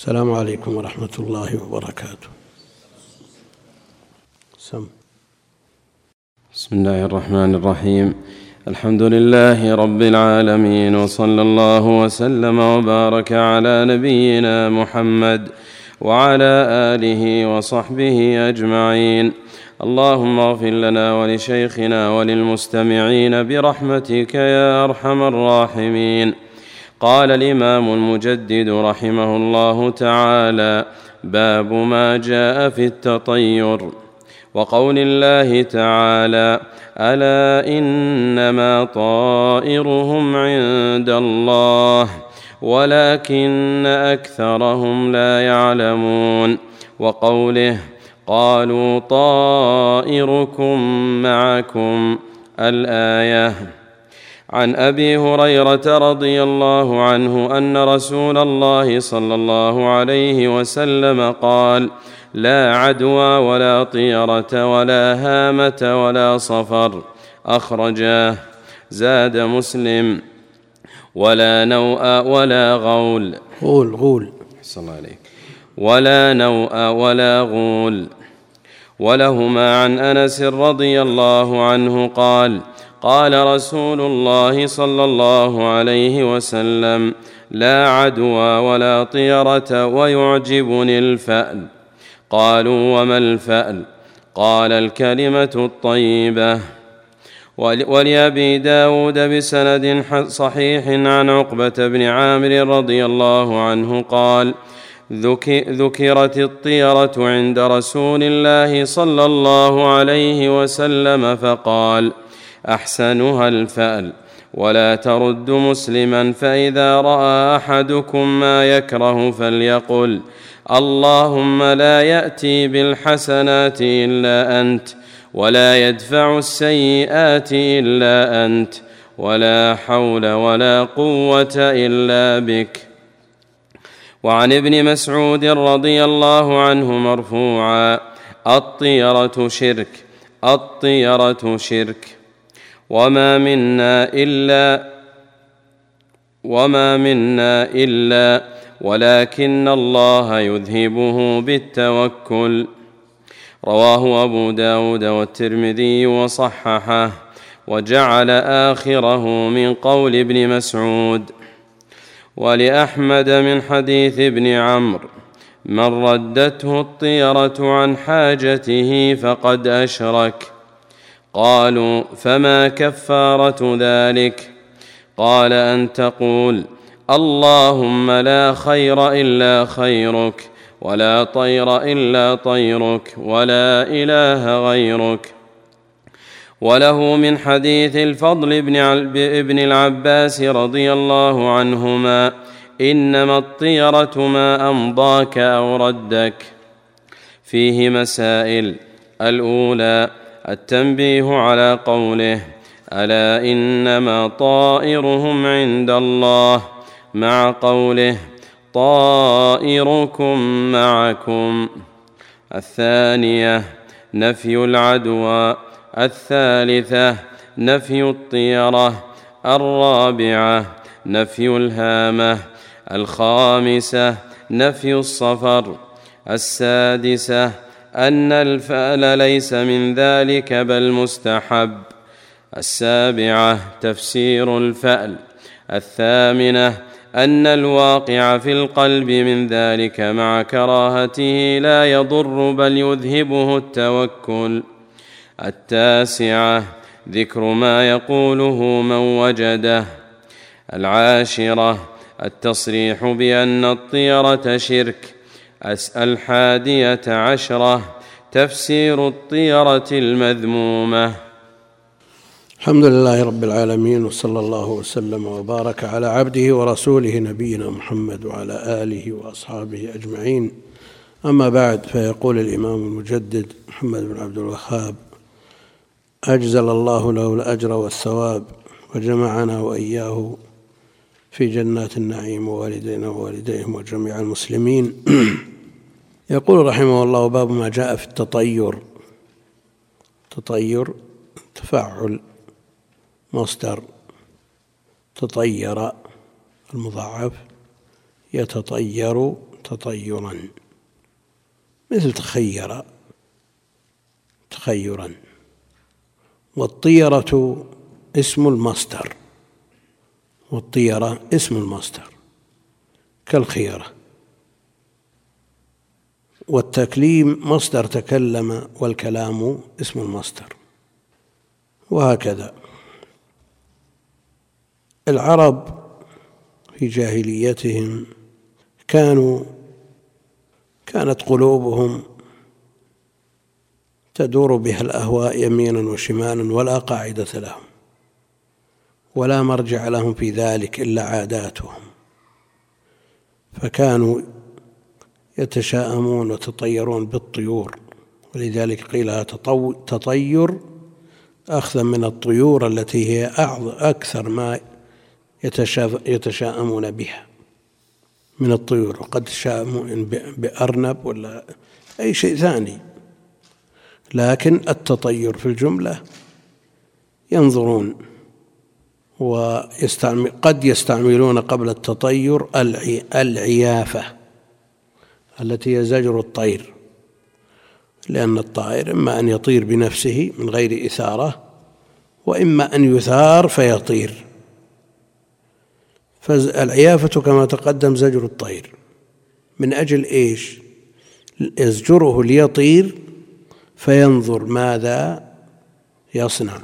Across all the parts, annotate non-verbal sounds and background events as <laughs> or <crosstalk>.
السلام عليكم ورحمة الله وبركاته. سم. بسم الله الرحمن الرحيم. الحمد لله رب العالمين وصلى الله وسلم وبارك على نبينا محمد وعلى آله وصحبه أجمعين. اللهم اغفر لنا ولشيخنا وللمستمعين برحمتك يا أرحم الراحمين. قال الإمام المجدد رحمه الله تعالى باب ما جاء في التطير. وقول الله تعالى ألا إنما طائرهم عند الله ولكن أكثرهم لا يعلمون. وقوله قالوا طائركم معكم. الآية عن أبي هريرة رضي الله عنه أن رسول الله صلى الله عليه وسلم قال لا عدوى ولا طيرة ولا هامة ولا صفر. أخرجاه زاد مسلم. ولا نوء ولا غول. غول غول. صلى الله عليك ولا نوء ولا غول. ولهما عن أنس رضي الله عنه قال قال رسول الله صلى الله عليه وسلم لا عدوى ولا طيرة ويعجبني الفأل. قالوا وما الفأل؟ قال الكلمة الطيبة. ولأبي داود بسند صحيح عن عقبة بن عامر رضي الله عنه قال ذكرت الطيرة عند رسول الله صلى الله عليه وسلم فقال أحسنها الفأل. ولا ترد مسلما فإذا رأى أحدكم ما يكره فليقل اللهم لا يأتي بالحسنات إلا أنت ولا يدفع السيئات إلا أنت ولا حول ولا قوة إلا بك. وعن ابن مسعود رضي الله عنه مرفوعا الطيرة شرك الطيرة شرك. وما منا الا وما منا الا ولكن الله يذهبه بالتوكل رواه أبو داود والترمذي وصححه وجعل آخره من قول ابن مسعود ولأحمد من حديث ابن عمرو من ردته الطيرة عن حاجته فقد أشرك قالوا فما كفارة ذلك؟ قال أن تقول اللهم لا خير إلا خيرك ولا طير إلا طيرك ولا إله غيرك. وله من حديث الفضل بن ابن العباس رضي الله عنهما إنما الطيرة ما أمضاك أو ردك. فيه مسائل. الأولى التنبيه على قوله ألا إنما طائرهم عند الله؟ مع قوله طائركم معكم. الثانية نفي العدوى. الثالثة نفي الطيرة. الرابعة نفي الهامة. الخامسة نفي الصفر. السادسة أن الفال ليس من ذلك بل مستحب. السابعة تفسير الفال الثامنة أن الواقع في القلب من ذلك مع كراهته لا يضر بل يذهبه التوكل. التاسعة ذكر ما يقوله من وجده. العاشرة التصريح بأن الطيرة شرك. الحاديه عشرة تفسير الطيرة المذمومة. الحمد لله رب العالمين وصلى الله وسلم وبارك على عبده ورسوله نبينا محمد وعلى آله وأصحابه أجمعين. أما بعد فيقول الإمام المجدد محمد بن عبد الوهاب أجزل الله له الأجر والثواب وجمعنا وإياه في جنات النعيم ووالدينا ووالديهم وجميع المسلمين. <clears throat> يقول رحمه الله باب ما جاء في التطير. تطير تفعل مصدر. تطير المضاعف. يتطير تطيرا. مثل تخير تخيرا. والطيرة اسم المصدر. والطيرة اسم المصدر كالخيرة والتكليم مصدر تكلم والكلام اسم المصدر وهكذا. العرب في جاهليتهم كانوا كانت قلوبهم تدور بها الأهواء يمينا وشمالا ولا قاعدة لهم. ولا مرجع لهم في ذلك إلا عاداتهم. فكانوا يتشاءمون وتطيرون بالطيور. ولذلك قيل تطير أخذا من الطيور التي هي أكثر ما يتشاءمون بها من الطيور. وقد تشاءمون بأرنب ولا أي شيء ثاني. لكن التطير في الجملة ينظرون ويستعمل قد يستعملون قبل التطير العيافة التي هي زجر الطير لأن الطائر إما أن يطير بنفسه من غير إثارة وإما أن يثار فيطير. فالعيافة كما تقدم زجر الطير. من أجل إيش؟ يزجره ليطير فينظر ماذا يصنع.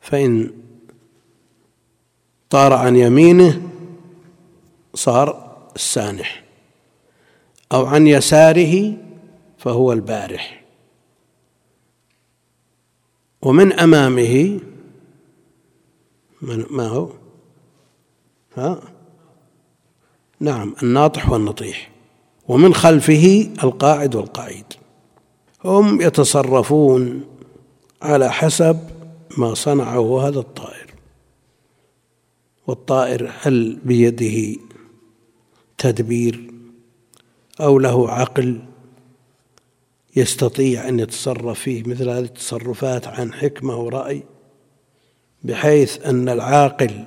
فإن طار عن يمينه صار السانح. أو عن يساره فهو البارح. ومن أمامه من ما هو؟ ها؟ نعم الناطح والنطيح. ومن خلفه القاعد والقعيد. هم يتصرفون على حسب ما صنعه هذا الطائر. والطائر هل بيده تدبير أو له عقل يستطيع أن يتصرف فيه مثل هذه التصرفات عن حكمة ورأي بحيث أن العاقل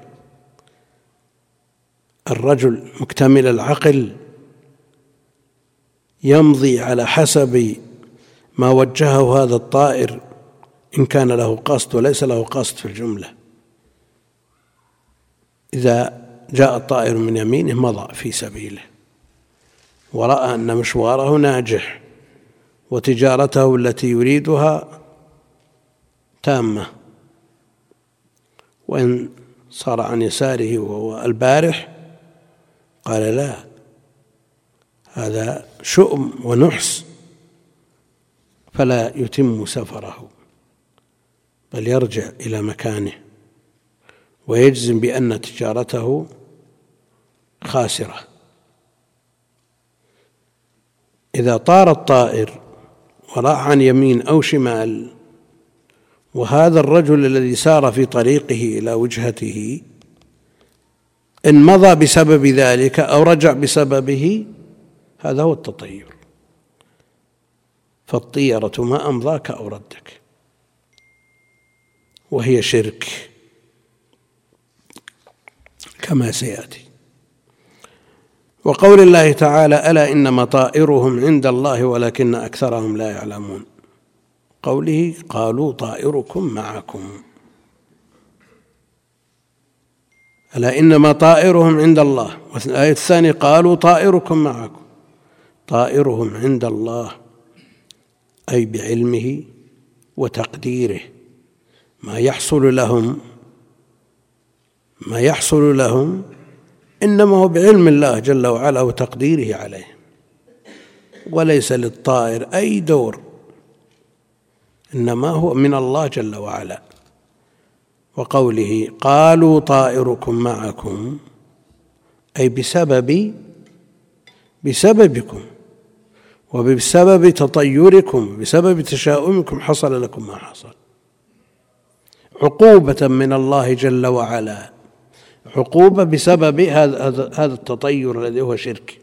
الرجل مكتمل العقل يمضي على حسب ما وجهه هذا الطائر إن كان له قصد وليس له قصد في الجملة. إذا جاء الطائر من يمينه مضى في سبيله ورأى أن مشواره ناجح وتجارته التي يريدها تامة. وإن صار عن يساره وهو البارح قال لا هذا شؤم ونحس فلا يتم سفره بل يرجع إلى مكانه. ويجزم بأن تجارته خاسرة. إذا طار الطائر وراح عن يمين أو شمال وهذا الرجل الذي سار في طريقه إلى وجهته إن مضى بسبب ذلك أو رجع بسببه هذا هو التطير. فالطيرة ما أمضاك أو ردك وهي شرك. كما سيأتي. وقول الله تعالى ألا إنما طائرهم عند الله ولكن أكثرهم لا يعلمون. قوله قالوا طائركم معكم. ألا إنما طائرهم عند الله. والآية الثانية قالوا طائركم معكم. طائرهم عند الله. أي بعلمه وتقديره. ما يحصل لهم ما يحصل لهم إنما هو بعلم الله جل وعلا وتقديره عليه وليس للطائر أي دور إنما هو من الله جل وعلا. وقوله قالوا طائركم معكم أي بسبب بسببكم وبسبب تطيركم بسبب تشاؤمكم حصل لكم ما حصل. عقوبة من الله جل وعلا. عقوبة بسبب هذا هذا التطير الذي هو شرك.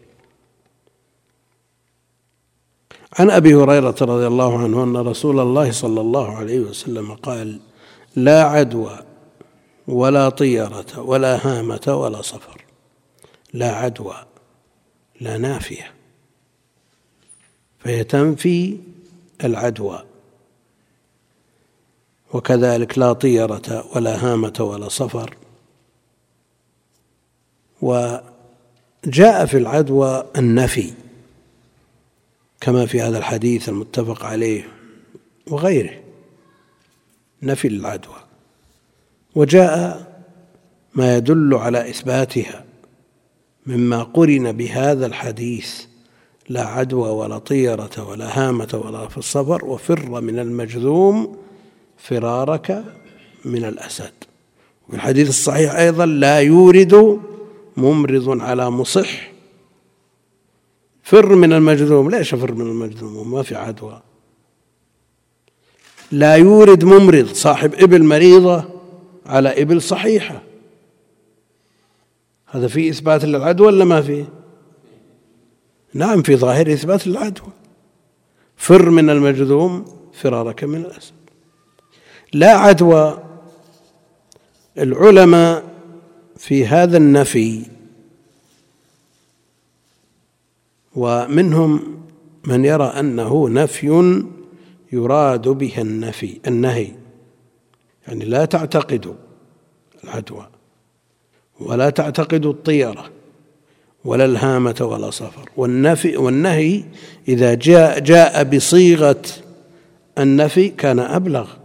عن أبي هريرة رضي الله عنه أن رسول الله صلى الله عليه وسلم قال لا عدوى ولا طيرة ولا هامة ولا صفر. لا عدوى لا نافية. فهي تنفي العدوى. وكذلك لا طيرة ولا هامة ولا صفر. وجاء في العدوى النفي كما في هذا الحديث المتفق عليه وغيره نفي العدوى وجاء ما يدل على إثباتها مما قرن بهذا الحديث لا عدوى ولا طيرة ولا هامة ولا في الصبر وفر من المجذوم فرارك من الأسد. وفي الحديث الصحيح أيضا لا يورد ممرض على مصح. فر من المجذوم ليش فر من المجذوم ما في عدوى. لا يورد ممرض صاحب إبل مريضة على إبل صحيحة. هذا فيه إثبات للعدوى ولا ما فيه نعم في ظاهر إثبات للعدوى. فر من المجذوم فرارك من الأسد. لا عدوى. العلماء في هذا النفي. ومنهم من يرى أنه نفي يراد به النفي النهي. يعني لا تعتقدوا العدوى ولا تعتقدوا الطيرة ولا الهامة ولا صفر. والنفي والنهي إذا جاء جاء بصيغة النفي كان أبلغ.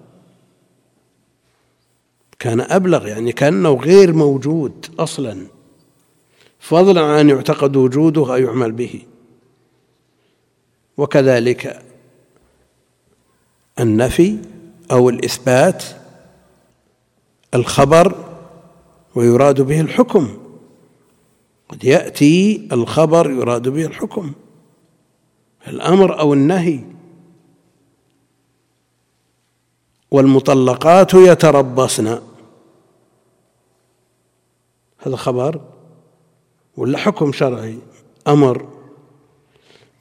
كان أبلغ يعني كأنه غير موجود أصلا. فضلا عن أن يعتقد وجوده أو يعمل به. وكذلك النفي أو الإثبات الخبر ويراد به الحكم. قد يأتي الخبر يراد به الحكم. الأمر أو النهي والمطلقات يتربصن. هذا خبر ولا حكم شرعي؟ أمر.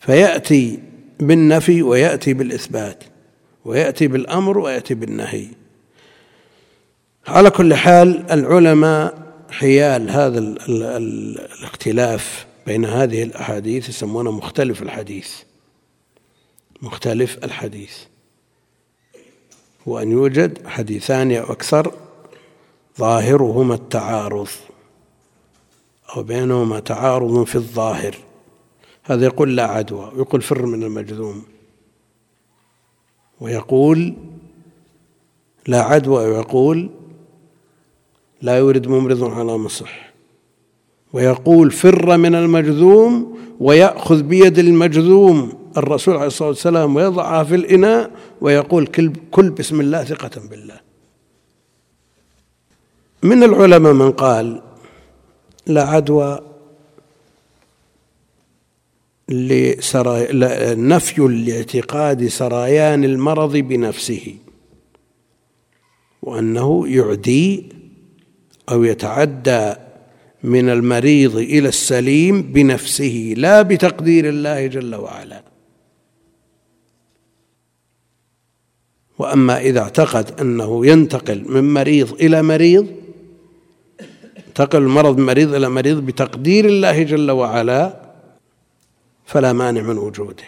فيأتي بالنفي ويأتي بالإثبات ويأتي بالأمر ويأتي بالنهي. على كل حال العلماء حيال هذا ال ال ال الاختلاف بين هذه الأحاديث يسمونه مختلف الحديث. مختلف الحديث. هو أن يوجد حديثان أو أكثر ظاهرهما التعارض أو بينهما تعارض في الظاهر. هذا يقول لا عدوى ويقول فر من المجذوم ويقول لا عدوى ويقول لا يورد ممرض على مصح ويقول فر من المجذوم ويأخذ بيد المجذوم. الرسول عليه الصلاة والسلام ويضعها في الإناء ويقول كل, بسم الله ثقة بالله. من العلماء من قال لا عدوى نفي لاعتقاد سريان المرض بنفسه وأنه يعدي أو يتعدى من المريض إلى السليم بنفسه لا بتقدير الله جل وعلا. وأما إذا اعتقد أنه ينتقل من مريض إلى مريض انتقل المرض من مريض إلى مريض بتقدير الله جل وعلا فلا مانع من وجوده.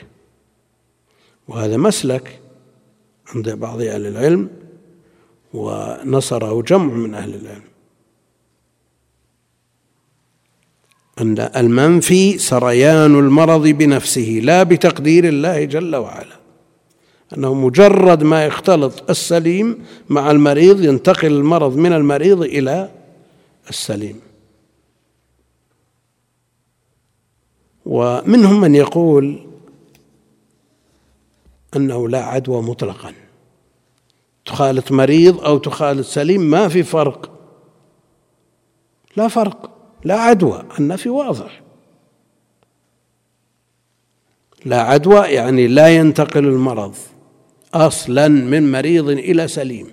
وهذا مسلك عند بعض أهل العلم ونصره جمع من أهل العلم. أن المنفي سريان المرض بنفسه لا بتقدير الله جل وعلا. أنه مجرد ما يختلط السليم مع المريض ينتقل المرض من المريض إلى السليم. ومنهم من يقول أنه لا عدوى مطلقا. تخالط مريض أو تخالط سليم ما في فرق. لا فرق لا عدوى النفي واضح. لا عدوى يعني لا ينتقل المرض أصلا من مريض إلى سليم.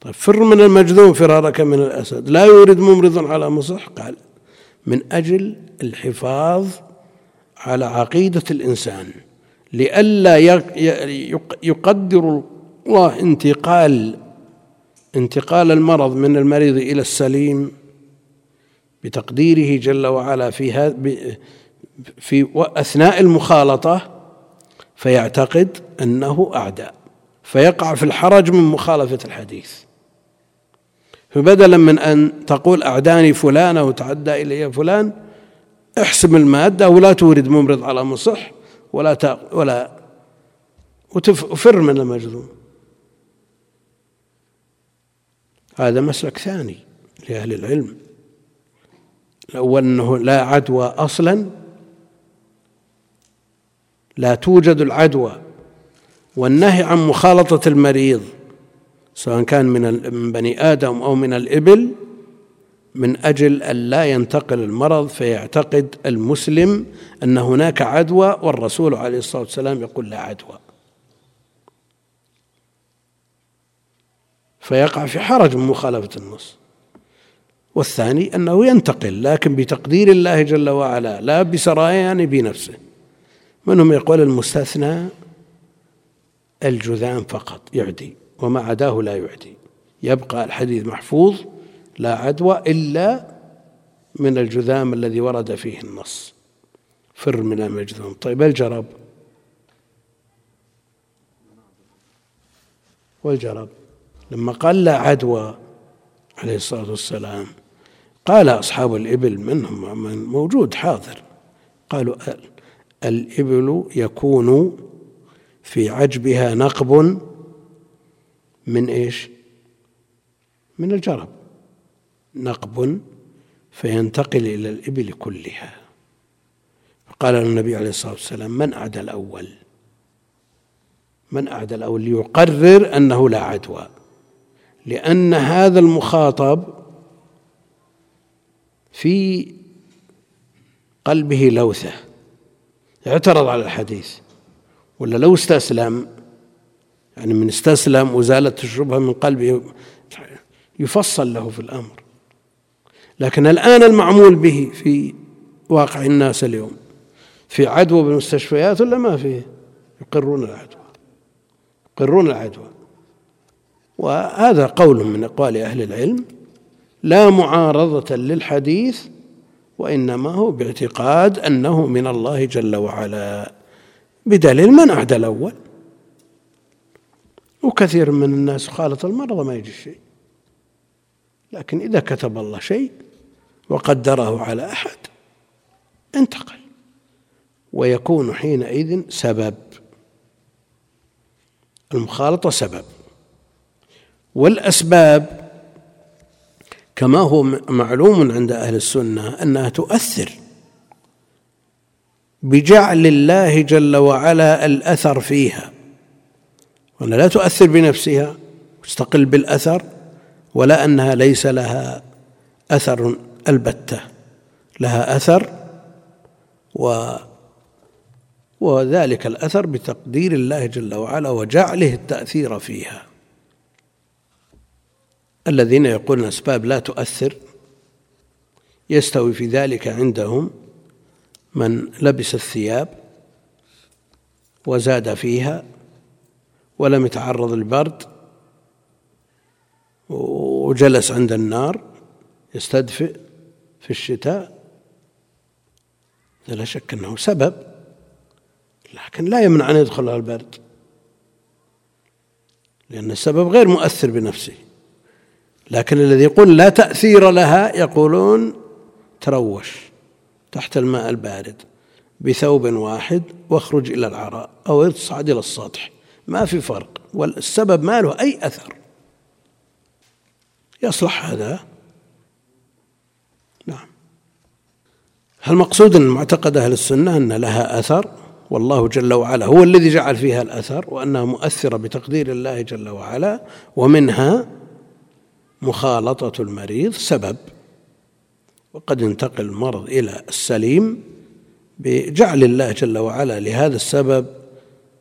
طيب فر من المجذوم فرارك من الأسد. لا يورد ممرض على مصح؟ قال من أجل الحفاظ على عقيدة الإنسان. لئلا يقدر الله انتقال انتقال المرض من المريض إلى السليم بتقديره جل وعلا في في أثناء المخالطة فيعتقد أنه اعدى فيقع في الحرج من مخالفة الحديث. فبدلا من أن تقول أعداني فلان أو تعدى إلي فلان احسم المادة ولا تورد ممرض على مصح ولا ولا وفر من المجذوم. هذا مسلك ثاني لأهل العلم. الأول أنه لا عدوى أصلا لا توجد العدوى والنهي عن مخالطة المريض سواء كان من بني آدم أو من الإبل من أجل أن لا ينتقل المرض فيعتقد المسلم أن هناك عدوى والرسول عليه الصلاة والسلام يقول لا عدوى. فيقع في حرج من مخالفة النص. والثاني أنه ينتقل لكن بتقدير الله جل وعلا لا بسريان بنفسه. منهم يقول المستثنى الجذام فقط يعدي وما عداه لا يعدي. يبقى الحديث محفوظ لا عدوى إلا من الجذام الذي ورد فيه النص. فر من المجذوم. طيب الجرب. والجرب. لما قال لا عدوى عليه الصلاة والسلام قال أصحاب الإبل منهم من موجود حاضر قالوا الإبل يكون في عجبها نقب من إيش؟ من الجرب. نقب فينتقل إلى الإبل كلها. فقال النبي عليه الصلاة والسلام من أعدى الأول؟ من أعدى الأول؟ ليقرر أنه لا عدوى. لأن هذا المخاطب في قلبه لوثة. اعترض على الحديث. ولا لو استسلم يعني من استسلم وزالت الشبهة من قلبه يفصل له في الأمر. لكن الآن المعمول به في واقع الناس اليوم في عدوى بالمستشفيات ولا ما فيه؟ يقرون العدوى يقرون العدوى. وهذا قول من أقوال أهل العلم لا معارضة للحديث وإنما هو باعتقاد أنه من الله جل وعلا بدليل من أعدى الأول. وكثير من الناس خالط المرضى ما يجي شيء. لكن إذا كتب الله شيء وقدره على أحد انتقل. ويكون حينئذ سبب. المخالطة سبب. والأسباب كما هو معلوم عند أهل السنة أنها تؤثر بجعل الله جل وعلا الأثر فيها. وأن لا تؤثر بنفسها تستقل بالأثر ولا أنها ليس لها أثر البتة. لها أثر و وذلك الأثر بتقدير الله جل وعلا وجعله التأثير فيها. الذين يقولون أسباب لا تؤثر يستوي في ذلك عندهم من لبس الثياب وزاد فيها ولم يتعرض للبرد وجلس عند النار يستدفئ في الشتاء. لا شك أنه سبب لكن لا يمنع أن يدخلها البرد لأن السبب غير مؤثر بنفسه. لكن الذي يقول لا تأثير لها يقولون تروش تحت الماء البارد بثوب واحد واخرج إلى العراء أو اصعد إلى السطح. ما في فرق. والسبب ما له أي أثر. يصلح هذا؟ نعم. المقصود أن معتقد أهل السنة أن لها أثر؟ والله جل وعلا هو الذي جعل فيها الأثر وأنها مؤثرة بتقدير الله جل وعلا ومنها مخالطة المريض سبب وقد ينتقل المرض إلى السليم بجعل الله جل وعلا لهذا السبب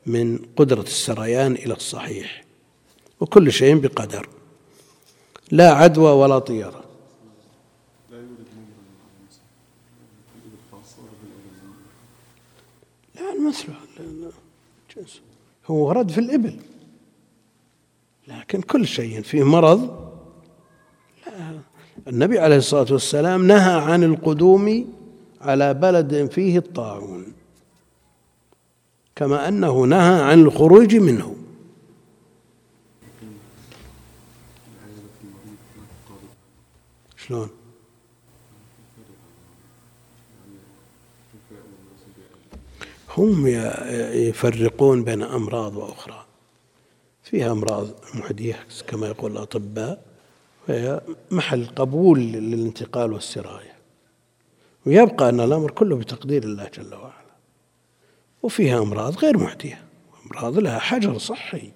من قدرة السريان إلى الصحيح وكل شيء بقدر لا عدوى ولا طيرة. لا المثل هو ورد في الإبل لكن كل شيء فيه مرض النبي عليه الصلاة والسلام نهى عن القدوم على بلد فيه الطاعون كما أنه نهى عن الخروج منه. شلون؟ هم يفرقون بين أمراض وأخرى. فيها أمراض معدية كما يقول الأطباء محل قبول للانتقال والسراية. ويبقى أن الأمر كله بتقدير الله جل وعلا. وفيها أمراض غير معدية. أمراض لها حجر صحي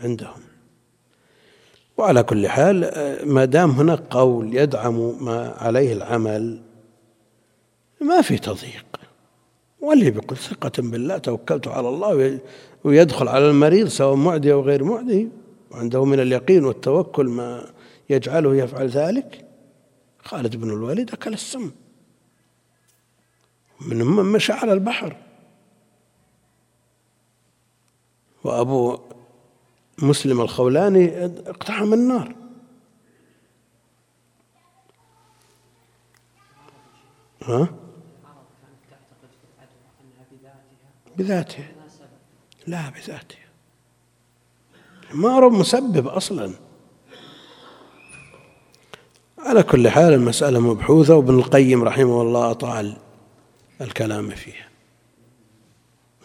عندهم. وعلى كل حال ما دام هناك قول يدعم ما عليه العمل ما في تضييق. واللي بيقول ثقة بالله توكلت على الله ويدخل على المريض سواء معدي أو غير معدي وعنده من اليقين والتوكل ما يجعله يفعل ذلك؟ خالد بن الوليد أكل السم. من مشى على البحر. وأبو مسلم الخولاني اقتحم النار. ها؟ بذاتها. لا بذاتها. ما رب مسبب أصلا. على كل حال المسألة مبحوثة وابن القيم رحمه الله أطال الكلام فيها.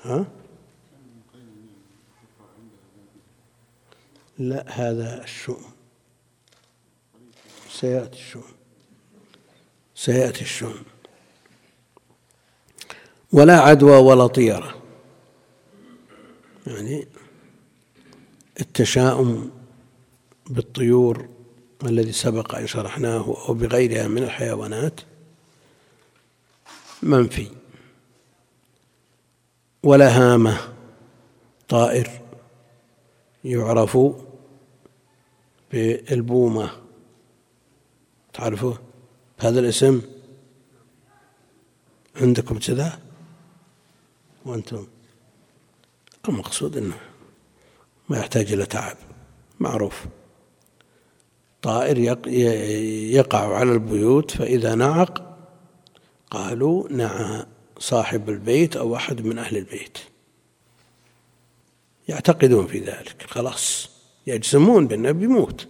ها؟ لا هذا الشؤم. سيأتي الشؤم. سيأتي الشؤم. ولا عدوى ولا طيرة. يعني التشاؤم بالطيور الذي سبق أن شرحناه أو بغيرها من الحيوانات منفي ولا هامة طائر يعرف بالبومة. تعرفه هذا الاسم عندكم كذا؟ وأنتم المقصود أنه ما يحتاج إلى تعب معروف. طائر يقع على البيوت فإذا نعق قالوا نعى صاحب البيت أو أحد من أهل البيت. يعتقدون في ذلك خلاص. يجزمون بأنه بيموت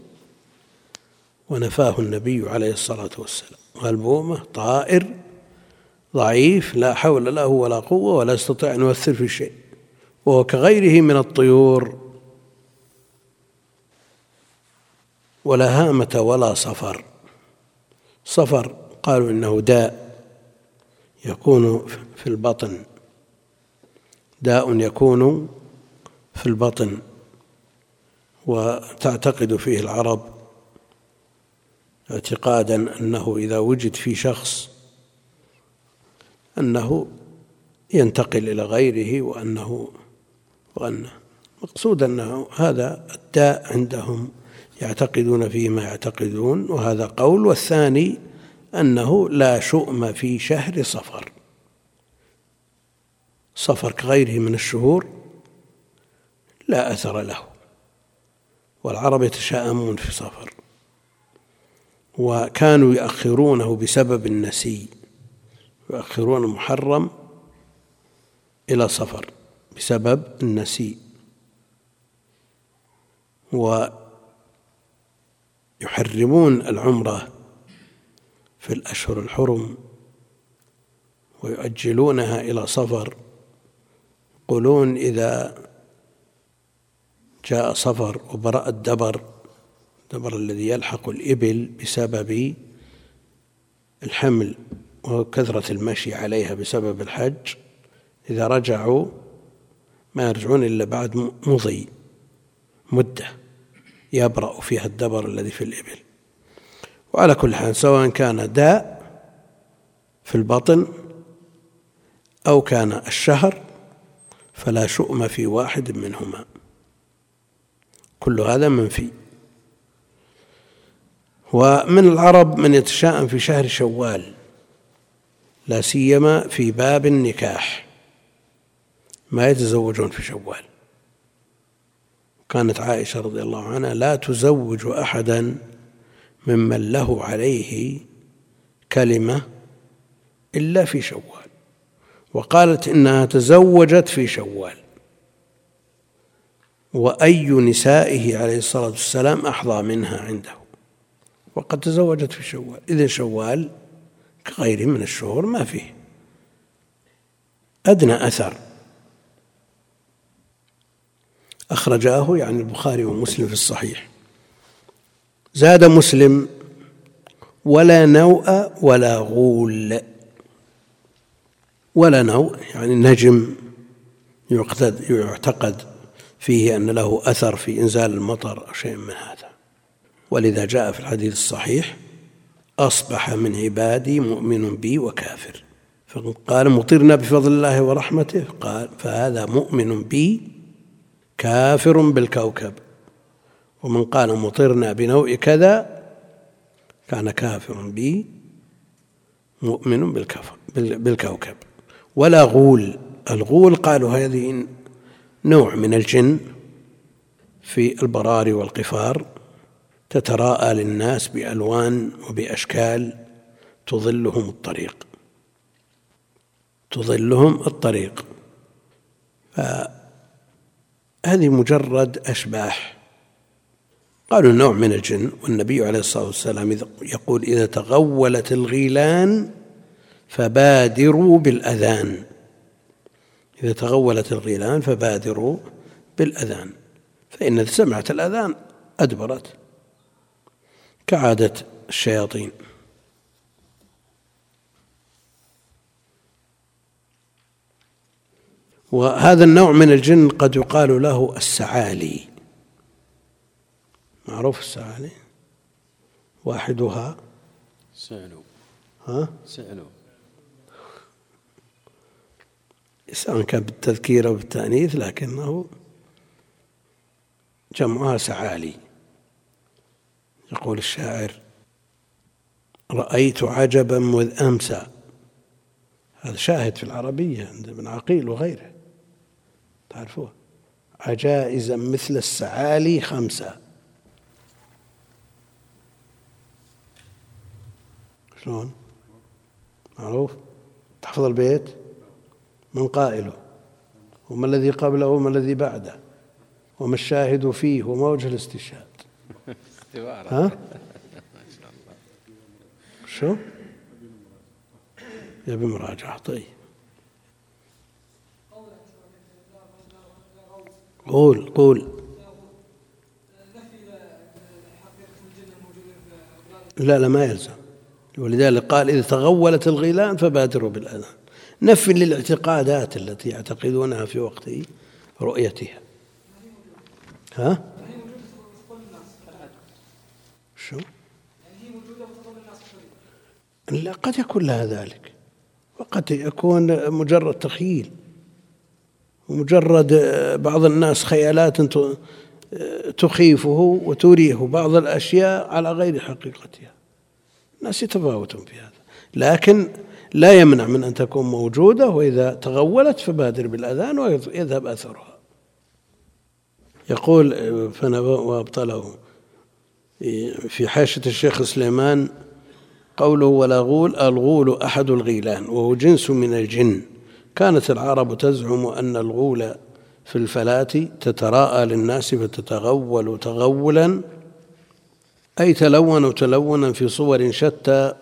ونفاه النبي عليه الصلاة والسلام. والبومة طائر ضعيف لا حول له ولا قوة ولا يستطيع أن يؤثر في شيء. وهو كغيره من الطيور. ولا هامة ولا صفر. صفر قالوا إنه داء يكون في البطن. داء يكون في البطن وتعتقد فيه العرب اعتقادا أنه إذا وجد في شخص أنه ينتقل إلى غيره وأنه وانه مقصود أنه هذا الداء عندهم يعتقدون فيه ما يعتقدون وهذا قول. والثاني أنه لا شؤم في شهر صفر. صفر كغيره من الشهور لا أثر له والعرب يتشاءمون في صفر. وكانوا يؤخرونه بسبب النسي يؤخرون المحرم إلى صفر بسبب النسي. ويحرمون العمرة في الأشهر الحرم ويؤجلونها إلى صفر. يقولون إذا جاء صفر وبرأ الدبر الدبر الذي يلحق الإبل بسبب الحمل وكثرة المشي عليها بسبب الحج إذا رجعوا ما يرجعون إلا بعد مضي مدة. يبرأ فيها الدبر الذي في الإبل. وعلى كل حال سواء كان داء في البطن أو كان الشهر فلا شؤم في واحد منهما. كل هذا منفي. ومن العرب من يتشاءم في شهر شوال لا سيما في باب النكاح. ما يتزوجون في شوال. كانت عائشة رضي الله عنها لا تزوج أحدا ممن له عليه كلمة إلا في شوال. وقالت إنها تزوجت في شوال. وأي نسائه عليه الصلاة والسلام أحظى منها عنده. وقد تزوجت في شوال. إذا شوال كغيره من الشهور ما فيه. أدنى أثر. أخرجاه يعني البخاري ومسلم في الصحيح. زاد مسلم ولا نوء ولا غول. ولا نوء يعني نجم يعتقد يعتقد فيه أن له أثر في إنزال المطر أو شيء من هذا. ولذا جاء في الحديث الصحيح أصبح من عبادي مؤمن بي وكافر. فقال مطرنا بفضل الله ورحمته. قال فهذا مؤمن بي كافر بالكوكب. ومن قال مطرنا بنوء كذا كان كافر بي مؤمن بالكفر بالكوكب. ولا غول الغول قالوا هذه نوع من الجن في البراري والقفار تتراءى للناس بألوان وبأشكال تظلهم الطريق. تظلهم الطريق. فهذه مجرد أشباح. قالوا نوع من الجن والنبي عليه الصلاة والسلام يقول إذا تغولت الغيلان فبادروا بالأذان. إذا تغولت الغيلان فبادروا بالأذان. فإن سمعت الأذان أدبرت. كعادة الشياطين. وهذا النوع من الجن قد يقال له السعالي. معروف السعالي؟ واحدها. سعلو ها؟ سعلو سواء كان بالتذكير أو بالتأنيث لكنه جمعها سعالي. يقول الشاعر رأيت عجبا مذ أمسى. هذا شاهد في العربية عند ابن عقيل وغيره. تعرفوه عجائزا مثل السعالي خمسة. شلون؟ معروف؟ تحفظ البيت؟ من قائله. وما الذي قبله؟ وما الذي بعده؟ وما الشاهد فيه؟ وما وجه الاستشهاد؟ ها؟ شو؟ يا بمراجعة طيب. قول قول. لا لا ما يلزم. ولذلك قال إذا تغولت الغيلان فبادروا بالأذان. نفي للاعتقادات التي يعتقدونها في وقت رؤيتها. ها؟ شو؟ لا قد يكون لها ذلك. وقد يكون مجرد تخيل ومجرد بعض الناس خيالات تخيفه وتريه بعض الأشياء على غير حقيقتها. الناس يتفاوتون في هذا. لكن لا يمنع من أن تكون موجودة وإذا تغولت فبادر بالأذان ويذهب أثرها. يقول وأبطله. في حاشة الشيخ سليمان قوله ولا غول الغول أحد الغيلان وهو جنس من الجن. كانت العرب تزعم أن الغول في الفلاة تتراءى للناس فتتغول تغولا أي تلون تلونا في صور شتى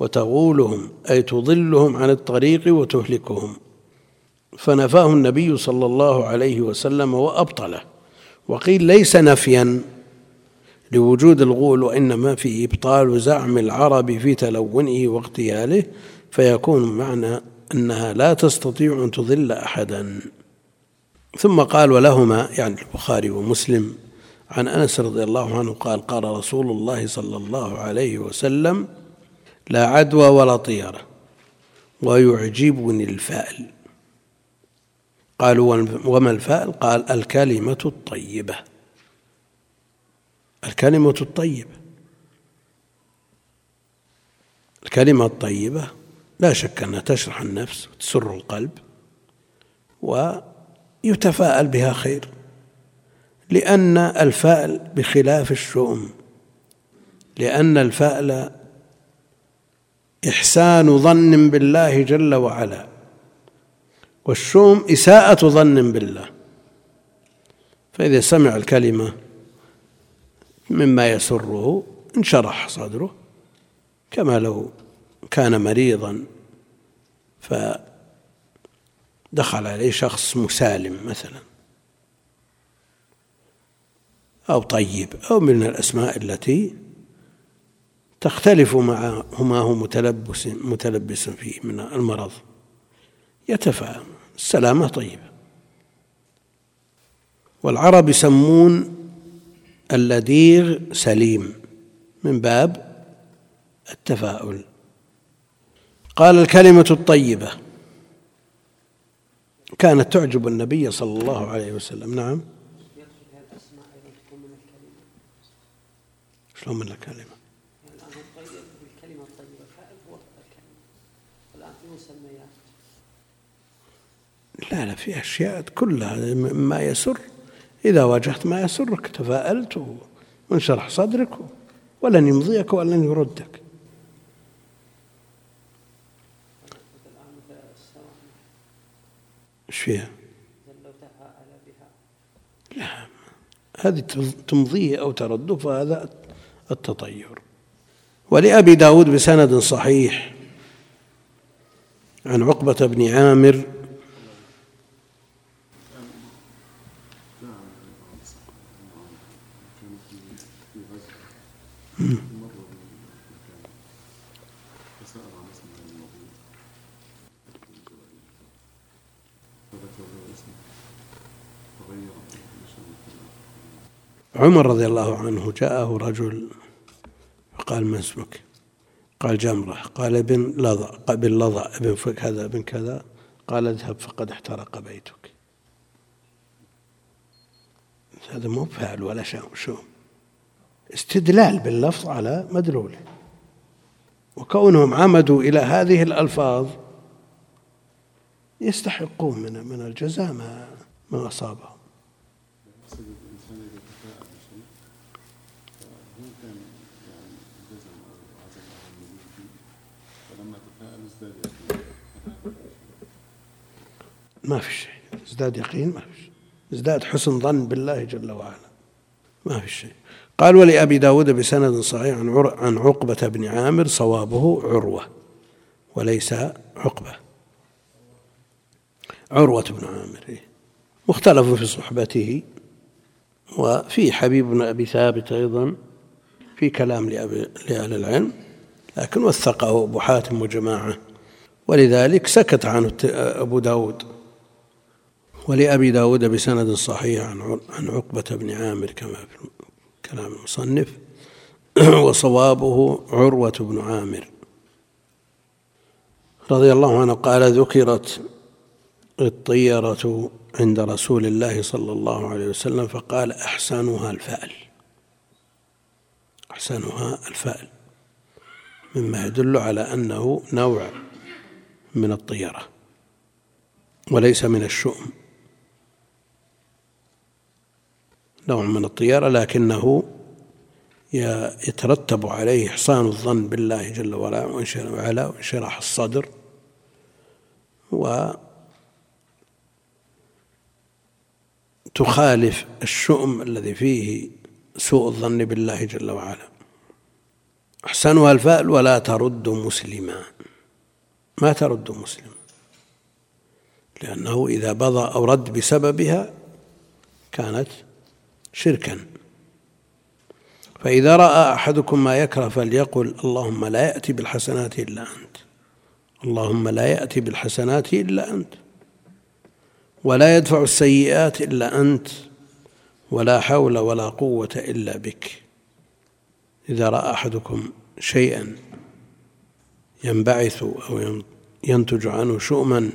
وتغولهم أي تضلهم عن الطريق وتهلكهم. فنفاه النبي صلى الله عليه وسلم وأبطله وقيل ليس نفيا لوجود الغول وإنما في إبطال زعم العرب في تلونه واغتياله فيكون معنى أنها لا تستطيع أن تضل أحدا. ثم قال ولهما يعني البخاري ومسلم عن أنس رضي الله عنه قال قال رسول الله صلى الله عليه وسلم لا عدوى ولا طيرة ويعجبني الفأل. قالوا وما الفأل؟ قال الكلمة الطيبة. الكلمة الطيبة. الكلمة الطيبة لا شك أنها تشرح النفس وتسر القلب ويتفاءل بها خير لأن الفأل بخلاف الشؤم لأن الفأل إحسان ظن بالله جل وعلا والشوم إساءة ظن بالله. فإذا سمع الكلمة مما يسره انشرح صدره كما لو كان مريضا فدخل عليه شخص مسالم مثلا أو طيب أو من الأسماء التي تختلف مع ما هو متلبس متلبس فيه من المرض. يتفاهم السلامة طيبة. والعرب يسمون اللديغ سليم من باب التفاؤل. قال الكلمة الطيبة. كانت تعجب النبي صلى الله عليه وسلم. نعم. شلون من الكلمة؟ لا لا في أشياء كلها ما يسر. إذا واجهت ما يسرك تفاءلت وانشرح صدرك ولن يمضيك ولن يردك. فيها؟ لا هذه تمضيه أو ترده فهذا التطير. ولأبي داود بسند صحيح عن عقبة بن عامر. عمر رضي الله عنه جاءه رجل فقال ما اسمك؟ قال جمرة. قال ابن لظى ابن لظى ابن كذا ابن كذا. قال اذهب فقد احترق بيتك. هذا مو فعل ولا شو؟ استدلال باللفظ على مدلوله وكونهم عمدوا إلى هذه الألفاظ يستحقون من من الجزاء ما ما أصابهم. ما في شيء. ازداد يقين ما في شيء. ازداد حسن ظن بالله جل وعلا. ما في شيء. قال ولأبي داود بسند صحيح عن عقبة بن عامر صوابه عروة وليس عقبة. عروة بن عامر إيه. مختلف في صحبته وفي حبيب بن أبي ثابت أيضا في كلام لأهل العلم. لكن وثقه أبو حاتم وجماعة. ولذلك سكت عنه أبو داود. ولأبي داود بسند صحيح عن عقبة بن عامر كما في كلام المصنف. <clears throat> وصوابه عروة بن عامر. رضي الله عنه قال ذكرت الطيرة عند رسول الله صلى الله عليه وسلم فقال أحسنها الفأل. أحسنها الفأل. مما يدل على أنه نوع من الطيرة وليس من الشؤم. نوع من الطيرة لكنه يترتب عليه إحسان الظن بالله جل وعلا وإنشراح الصدر. و تخالف الشؤم الذي فيه سوء الظن بالله جل وعلا. أحسنها الفأل ولا ترد مسلما. ما ترد مسلما. لأنه إذا بضى أو رد بسببها كانت شركا. فإذا رأى أحدكم ما يكره فليقل اللهم لا يأتي بالحسنات إلا أنت. اللهم لا يأتي بالحسنات إلا أنت. ولا يدفع السيئات إلا أنت. ولا حول ولا قوة إلا بك. إذا رأى أحدكم شيئا ينبعث أو ينتج عنه شؤما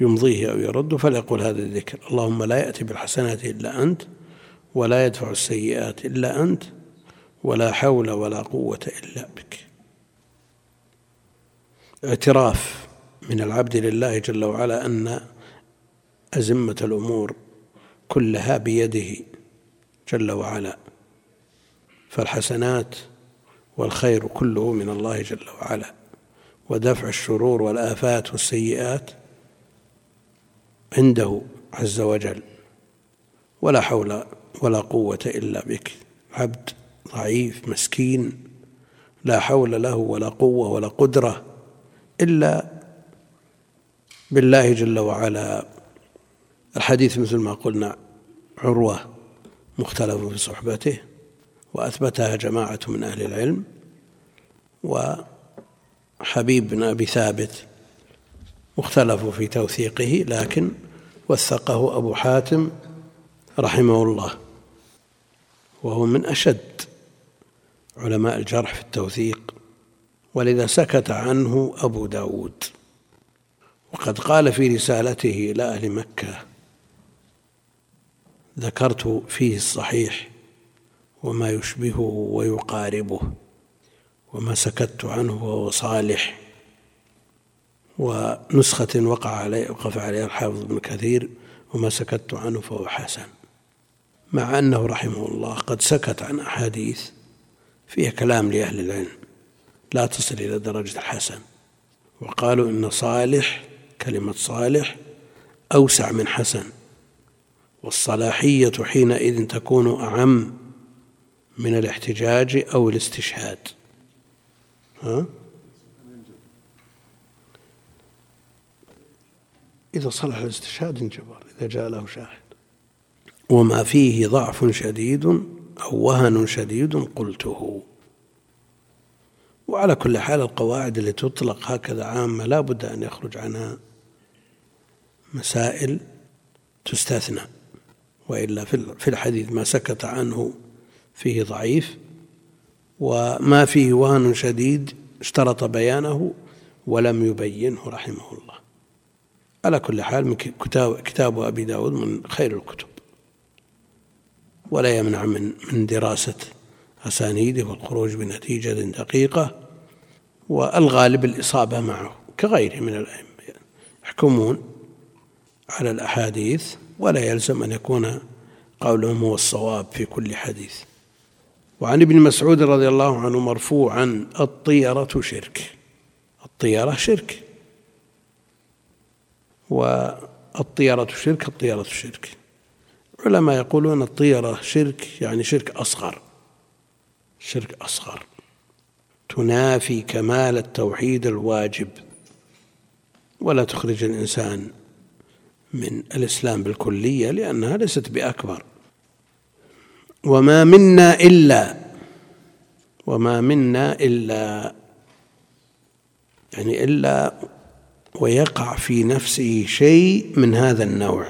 يمضيه أو يرد فليقول هذا الذكر اللهم لا يأتي بالحسنات إلا أنت ولا يدفع السيئات إلا أنت ولا حول ولا قوة إلا بك. اعتراف من العبد لله جل وعلا أن أزمة الأمور كلها بيده جل وعلا. فالحسنات والخير كله من الله جل وعلا ودفع الشرور والآفات والسيئات عنده عز وجل. ولا حول ولا قوة إلا بك. عبد ضعيف مسكين لا حول له ولا قوة ولا قدرة إلا بالله جل وعلا. الحديث مثل ما قلنا عروة مختلف في صحبته. وأثبتها جماعة من أهل العلم وحبيب بن أبي ثابت مختلف في توثيقه لكن وثقه أبو حاتم رحمه الله وهو من أشد علماء الجرح في التوثيق ولذا سكت عنه أبو داود. وقد قال في رسالته إلى أهل مكة ذكرت فيه الصحيح وما يشبهه ويقاربه وما سكت عنه وهو صالح. ونسخة وقع عليه وقف عليها الحافظ ابن كثير وما سكت عنه فهو حسن. مع أنه رحمه الله قد سكت عن أحاديث فيها كلام لأهل العلم لا تصل إلى درجة الحسن. وقالوا إن صالح كلمة صالح أوسع من حسن. والصلاحية حينئذ تكون أعم من الاحتجاج أو الاستشهاد. ها؟ إذا صلح الاستشهاد انجبر إذا جاء له شاهد. وما فيه ضعف شديد أو وهن شديد قلته. وعلى كل حال القواعد التي تطلق هكذا عامة لا بد أن يخرج عنها مسائل تستثنى. وإلا في الحديث ما سكت عنه فيه ضعيف وما فيه وهن شديد اشترط بيانه ولم يبينه رحمه الله. على كل حال من كتاب, كتاب أبي داود من خير الكتب. ولا يمنع من من دراسة أسانيده والخروج بنتيجة دقيقة والغالب الإصابة معه كغيره من الأئمة يحكمون على الأحاديث ولا يلزم أن يكون قولهم هو الصواب في كل حديث. وعن ابن مسعود رضي الله عنه مرفوعا الطيرة شرك. الطيرة شرك. والطيرة شرك الطيرة شرك. علماء يقولون الطيرة شرك يعني شرك أصغر. شرك أصغر. تنافي كمال التوحيد الواجب. ولا تخرج الإنسان من الإسلام بالكلية لأنها ليست بأكبر. وما منا إلا وما منا إلا يعني إلا ويقع في نفسه شيء من هذا النوع.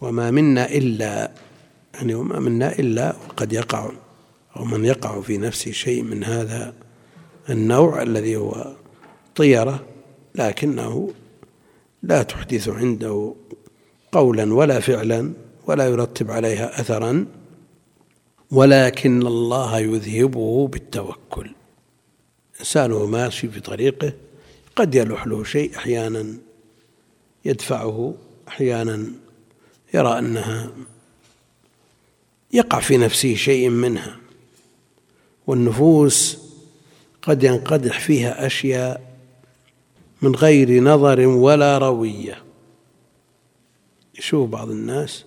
وما منا إلا يعني وما منا إلا وقد يقع أو من يقع في نفسه شيء من هذا النوع الذي هو طيرة لكنه لا تحدث عنده قولا ولا فعلا ولا يرتب عليها أثرا. ولكن الله يذهبه بالتوكل. إنسانه ماشي في طريقه قد يلوح له شيء أحيانا يدفعه أحيانا يرى أنها يقع في نفسه شيء منها. والنفوس قد ينقدح فيها أشياء من غير نظر ولا روية. يشوف بعض الناس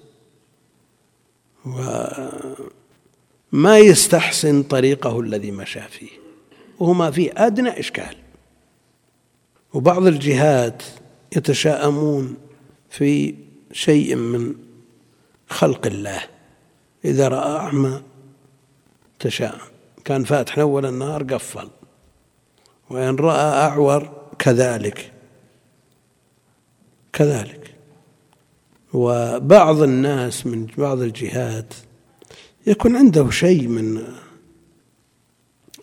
وما يستحسن طريقه الذي مشى فيه وهو ما فيه أدنى إشكال. وبعض الجهات يتشاءمون في شيء من خلق الله. إذا رأى أعمى تشاءم. كان فاتح أول النهار قفل. وإن رأى أعور كذلك. كذلك. وبعض الناس من بعض الجهات يكون عنده شيء من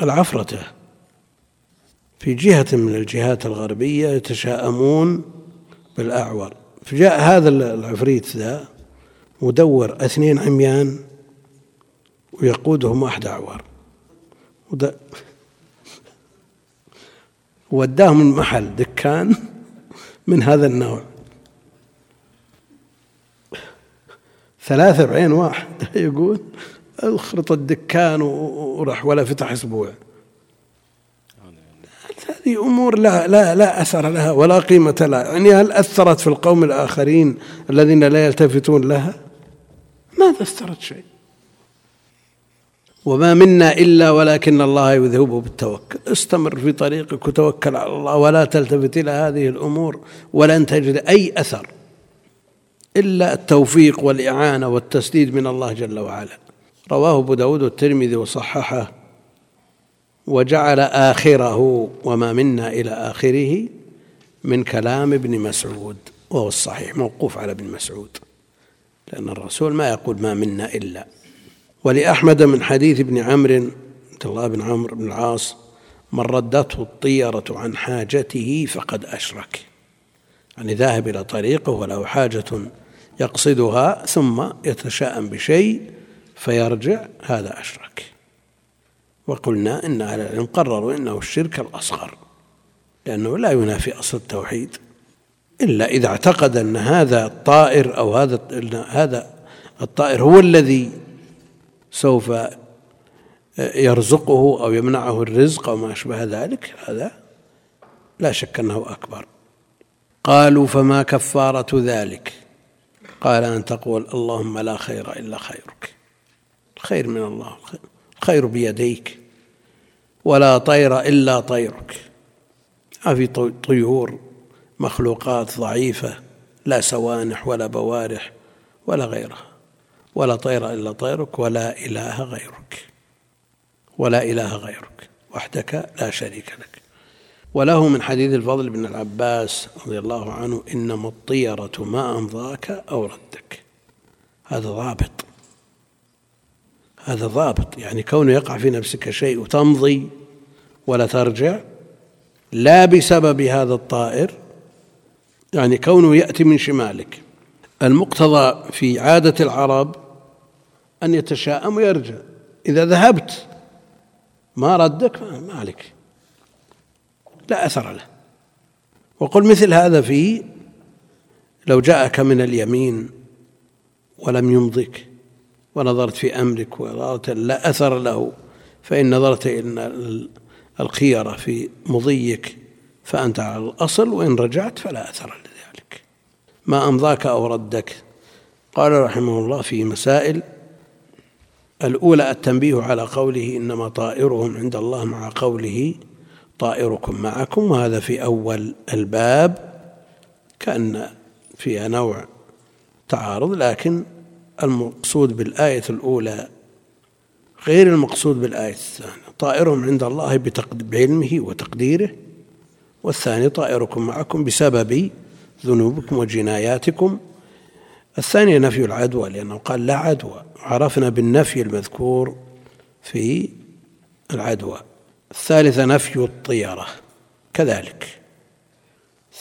العفرته. في جهة من الجهات الغربية يتشاءمون بالأعور. فجاء هذا العفريت ذا مدور اثنين عميان ويقودهم واحد أعور. وداهم المحل دكان من هذا النوع. ثلاثة بعين واحد. <laughs> يقول اخرط الدكان وراح ولا فتح أسبوع. هذه أمور لا لا لا أثر لها ولا قيمة لها. يعني هل أثرت في القوم الآخرين الذين لا يلتفتون لها؟ ما أثرت شيء؟ وما منا إلا ولكن الله يذهبه بالتوكل. استمر في طريقك وتوكل على الله ولا تلتفت إلى هذه الأمور ولن تجد أي أثر. إلا التوفيق والإعانة والتسديد من الله جل وعلا. رواه أبو داود والترمذي وصححه وجعل آخره وما منا إلى آخره من كلام ابن مسعود وهو الصحيح موقوف على ابن مسعود. لأن الرسول ما يقول ما منا إلا. ولأحمد من حديث ابن عمرو عبد الله بن عمرو بن العاص من ردته الطيرة عن حاجته فقد أشرك. يعني ذاهب إلى طريقه وله حاجة يقصدها ثم يتشاءم بشيء فيرجع هذا أشرك. وقلنا إن أهل العلم قرروا إنه الشرك الأصغر لأنه لا ينافي أصل التوحيد. إلا إذا اعتقد أن هذا الطائر أو هذا هذا الطائر هو الذي سوف يرزقه أو يمنعه الرزق أو ما أشبه ذلك هذا لا شك أنه أكبر. قالوا فما كفارة ذلك؟ قال أن تقول اللهم لا خير إلا خيرك. الخير من الله الخير بيديك. ولا طير إلا طيرك. ما في طيور مخلوقات ضعيفة لا سوانح ولا بوارح ولا غيرها. ولا طير إلا طيرك ولا إله غيرك. ولا إله غيرك. وحدك لا شريك لك. وله من حديث الفضل بن العباس رضي الله عنه إنما الطيرة ما أمضاك أو ردك. هذا ضابط. هذا ضابط. يعني كونه يقع في نفسك شيء وتمضي ولا ترجع لا بسبب هذا الطائر يعني كونه يأتي من شمالك. المقتضى في عادة العرب أن يتشاءم ويرجع. إذا ذهبت ما ردك ما عليك لا أثر له. وقل مثل هذا في لو جاءك من اليمين ولم يمضك ونظرت في أمرك ونظرت لا أثر له فإن نظرت إلى الخيرة في مضيك فأنت على الأصل وإن رجعت فلا أثر لذلك. ما أمضاك أو ردك. قال رحمه الله في مسائل. الأولى التنبيه على قوله إنما طائرهم عند الله مع قوله طائركم معكم وهذا في أول الباب كأن فيها نوع تعارض لكن المقصود بالآية الأولى غير المقصود بالآية الثانية. طائرهم عند الله بعلمه وتقديره والثاني طائركم معكم بسبب ذنوبكم وجناياتكم. الثانية نفي العدوى لأنه قال لا عدوى. عرفنا بالنفي المذكور في العدوى. الثالثة نفي الطيرة كذلك.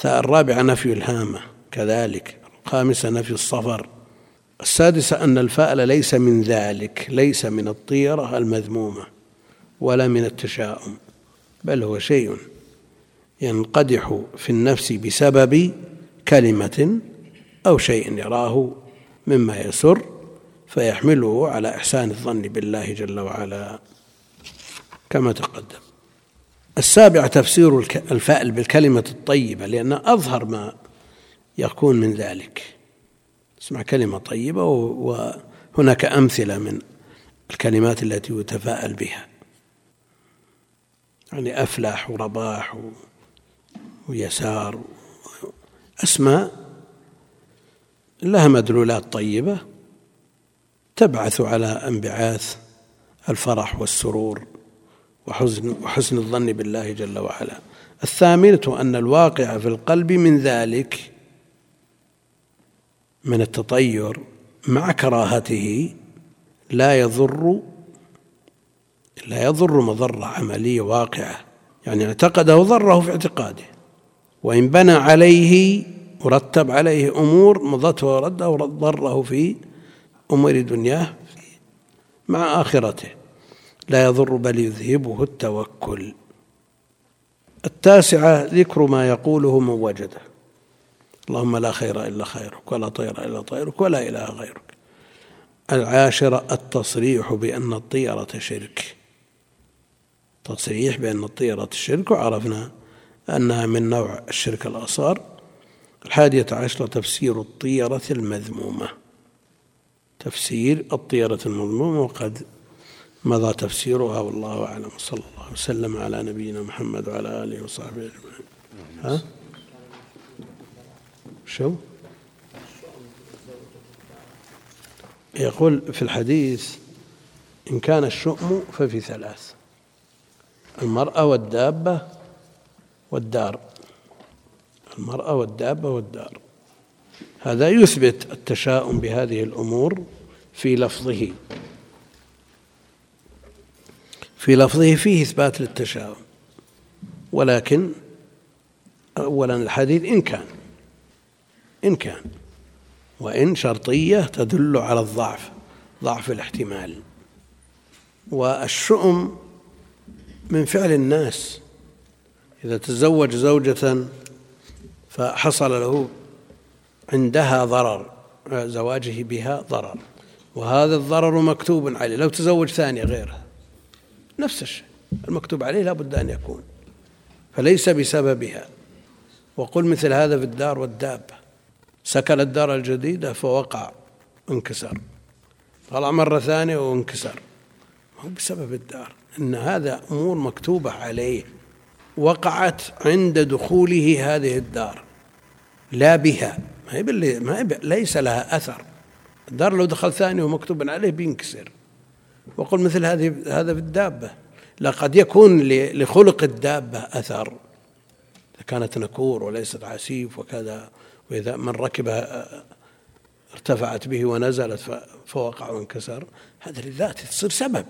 الرابعة نفي الهامة كذلك. الخامسة نفي الصفر. السادسة أن الفأل ليس من ذلك ليس من الطيرة المذمومة ولا من التشاؤم بل هو شيء ينقدح في النفس بسبب كلمة أو شيء يراه مما يسر فيحمله على إحسان الظن بالله جل وعلا. كما تقدم. السابع تفسير الفأل بالكلمة الطيبة لأن أظهر ما يكون من ذلك. اسمع كلمة طيبة وهناك أمثلة من الكلمات التي يتفاءل بها. يعني أفلح ورباح ويسار أسماء لها مدلولات طيبة تبعث على أنبعاث الفرح والسرور. وحزن وحسن الظن بالله جل وعلا. الثامنة أن الواقع في القلب من ذلك من التطير مع كراهته لا يضر لا يضر مضرة عملية واقعة. يعني اعتقده ضره في اعتقاده. وإن بنى عليه ورتب عليه أمور مضته ورده وضره في أمور دنياه مع آخرته. لا يضر بل يذهبه التوكل. التاسعة ذكر ما يقوله من وجده. اللهم لا خير إلا خيرك ولا طير إلا طيرك ولا إله غيرك. العاشرة التصريح بأن الطيرة شرك. تصريح بأن الطيرة شرك وعرفنا أنها من نوع الشرك الأصغر. الحادية عشرة تفسير الطيرة المذمومة. تفسير الطيرة المذمومة وقد مضى تفسيرها والله أعلم. صلى الله وسلم على نبينا محمد وعلى آله وصحبه أجمعين. ها؟ شو؟ يقول في الحديث إن كان الشؤم ففي ثلاث المرأة والدابة والدار. المرأة والدابة والدار. هذا يثبت التشاؤم بهذه الأمور في لفظه. في لفظه فيه إثبات للتشاؤم. ولكن أولا الحديث إن كان إن كان وإن شرطية تدل على الضعف ضعف الاحتمال. والشؤم من فعل الناس. إذا تزوج زوجة فحصل له عندها ضرر زواجه بها ضرر. وهذا الضرر مكتوب عليه لو تزوج ثانية غيرها. نفس الشيء. المكتوب عليه لابد أن يكون. فليس بسببها. وقل مثل هذا في الدار والدابة سكن الدار الجديدة فوقع انكسر. طلع مرة ثانية وانكسر. هو بسبب الدار. إن هذا أمور مكتوبة عليه. وقعت عند دخوله هذه الدار. لا بها. ما هي ما هي ليس لها أثر. الدار لو دخل ثاني ومكتوب عليه بينكسر. وقل مثل هذه هذا في الدابة لقد يكون لخلق الدابة أثر. إذا كانت نكور وليست عسيف وكذا وإذا من ركبها ارتفعت به ونزلت فوقع وانكسر هذا لذاته تصير سبب.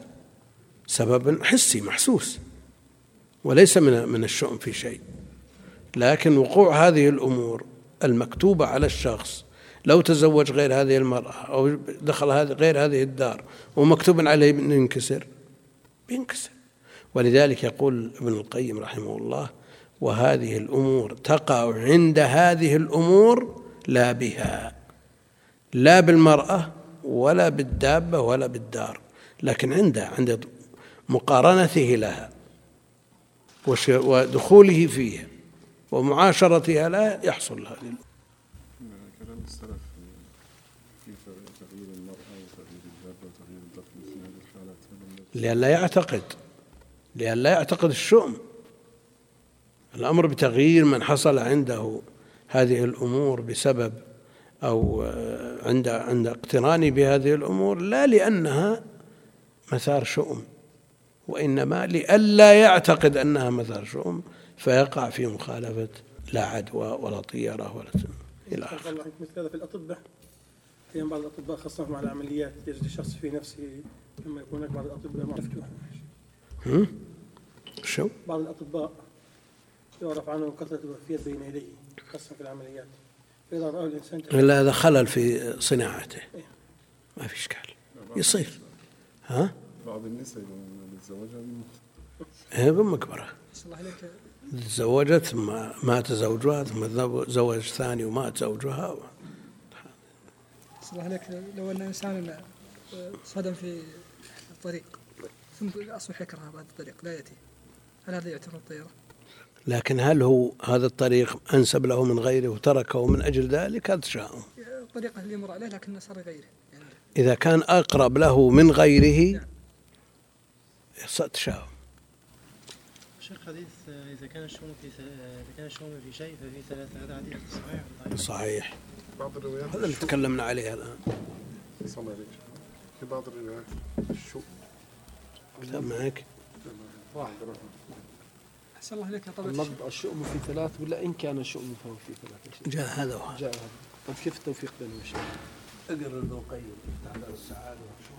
سبب حسي محسوس. وليس من من الشؤم في شيء. لكن وقوع هذه الأمور المكتوبة على الشخص لو تزوج غير هذه المرأة أو دخل غير هذه الدار ومكتوب عليه إنه ينكسر بينكسر. ولذلك يقول ابن القيم رحمه الله وهذه الأمور تقع عند هذه الأمور لا بها لا بالمرأة ولا بالدابة ولا بالدار لكن عنده عند مقارنته لها ودخوله فيها ومعاشرتها لا يحصل هذه كلام السلف في تغيير المرأة وتغيير الدابة وتغيير الدخل في هذه الحالات لئلا يعتقد لئلا يعتقد الشؤم. الأمر بتغيير من حصل عنده هذه الأمور بسبب أو عند عند اقترانه بهذه الأمور لا لأنها مثار شؤم وإنما لئلا يعتقد أنها مثار شؤم فيقع في مخالفة لا عدوى ولا طيرة ولا إلى آخره. الله مثل هذا في الأطباء. أحيانا بعض الأطباء خاصة مع العمليات يجد الشخص في نفسه لما يكون هناك بعض الأطباء مفتوحة. شو؟ بعض الأطباء يعرف عنه كثرة الوفيات بين يديه خاصة في العمليات. فإذا رأى الإنسان إلا هذا خلل في صناعته. إيه. ما في إشكال. يصير. ها؟ بعض النساء يتزوجها هي بمقبرة تزوجت ثم مات زوجها ثم تزوج ثاني ومات زوجها الله عليك. لو أن انسان صدم في الطريق. ثم أصبح يكره هذا الطريق. لا يأتي. هل هذا يعتبر طيرة؟ لكن هل هو هذا الطريق أنسب له من غيره وتركه من أجل ذلك؟ هذا تشاؤم الطريق اللي يمر عليه لكن صار غيره. يعني إذا كان أقرب له من غيره نعم. تشاؤم شيخ حديث إذا كان الشؤم في إذا كان الشؤم في شيء ففي ثلاثة هذا حديث صحيح؟ صحيح. بعض الروايات هذا اللي تكلمنا عليه الآن. صلى الله عليه في بعض الروايات. الشؤم كتاب معك. واحد. أحسن الله عليك طبعا الشؤم في ثلاث ولا إن كان الشؤم فهو في ثلاث؟ جاء هذا وهذا. جاء هذا. طيب كيف التوفيق بين الشيء؟ اقرأ ابن القيم تعالى السعادة. والشؤم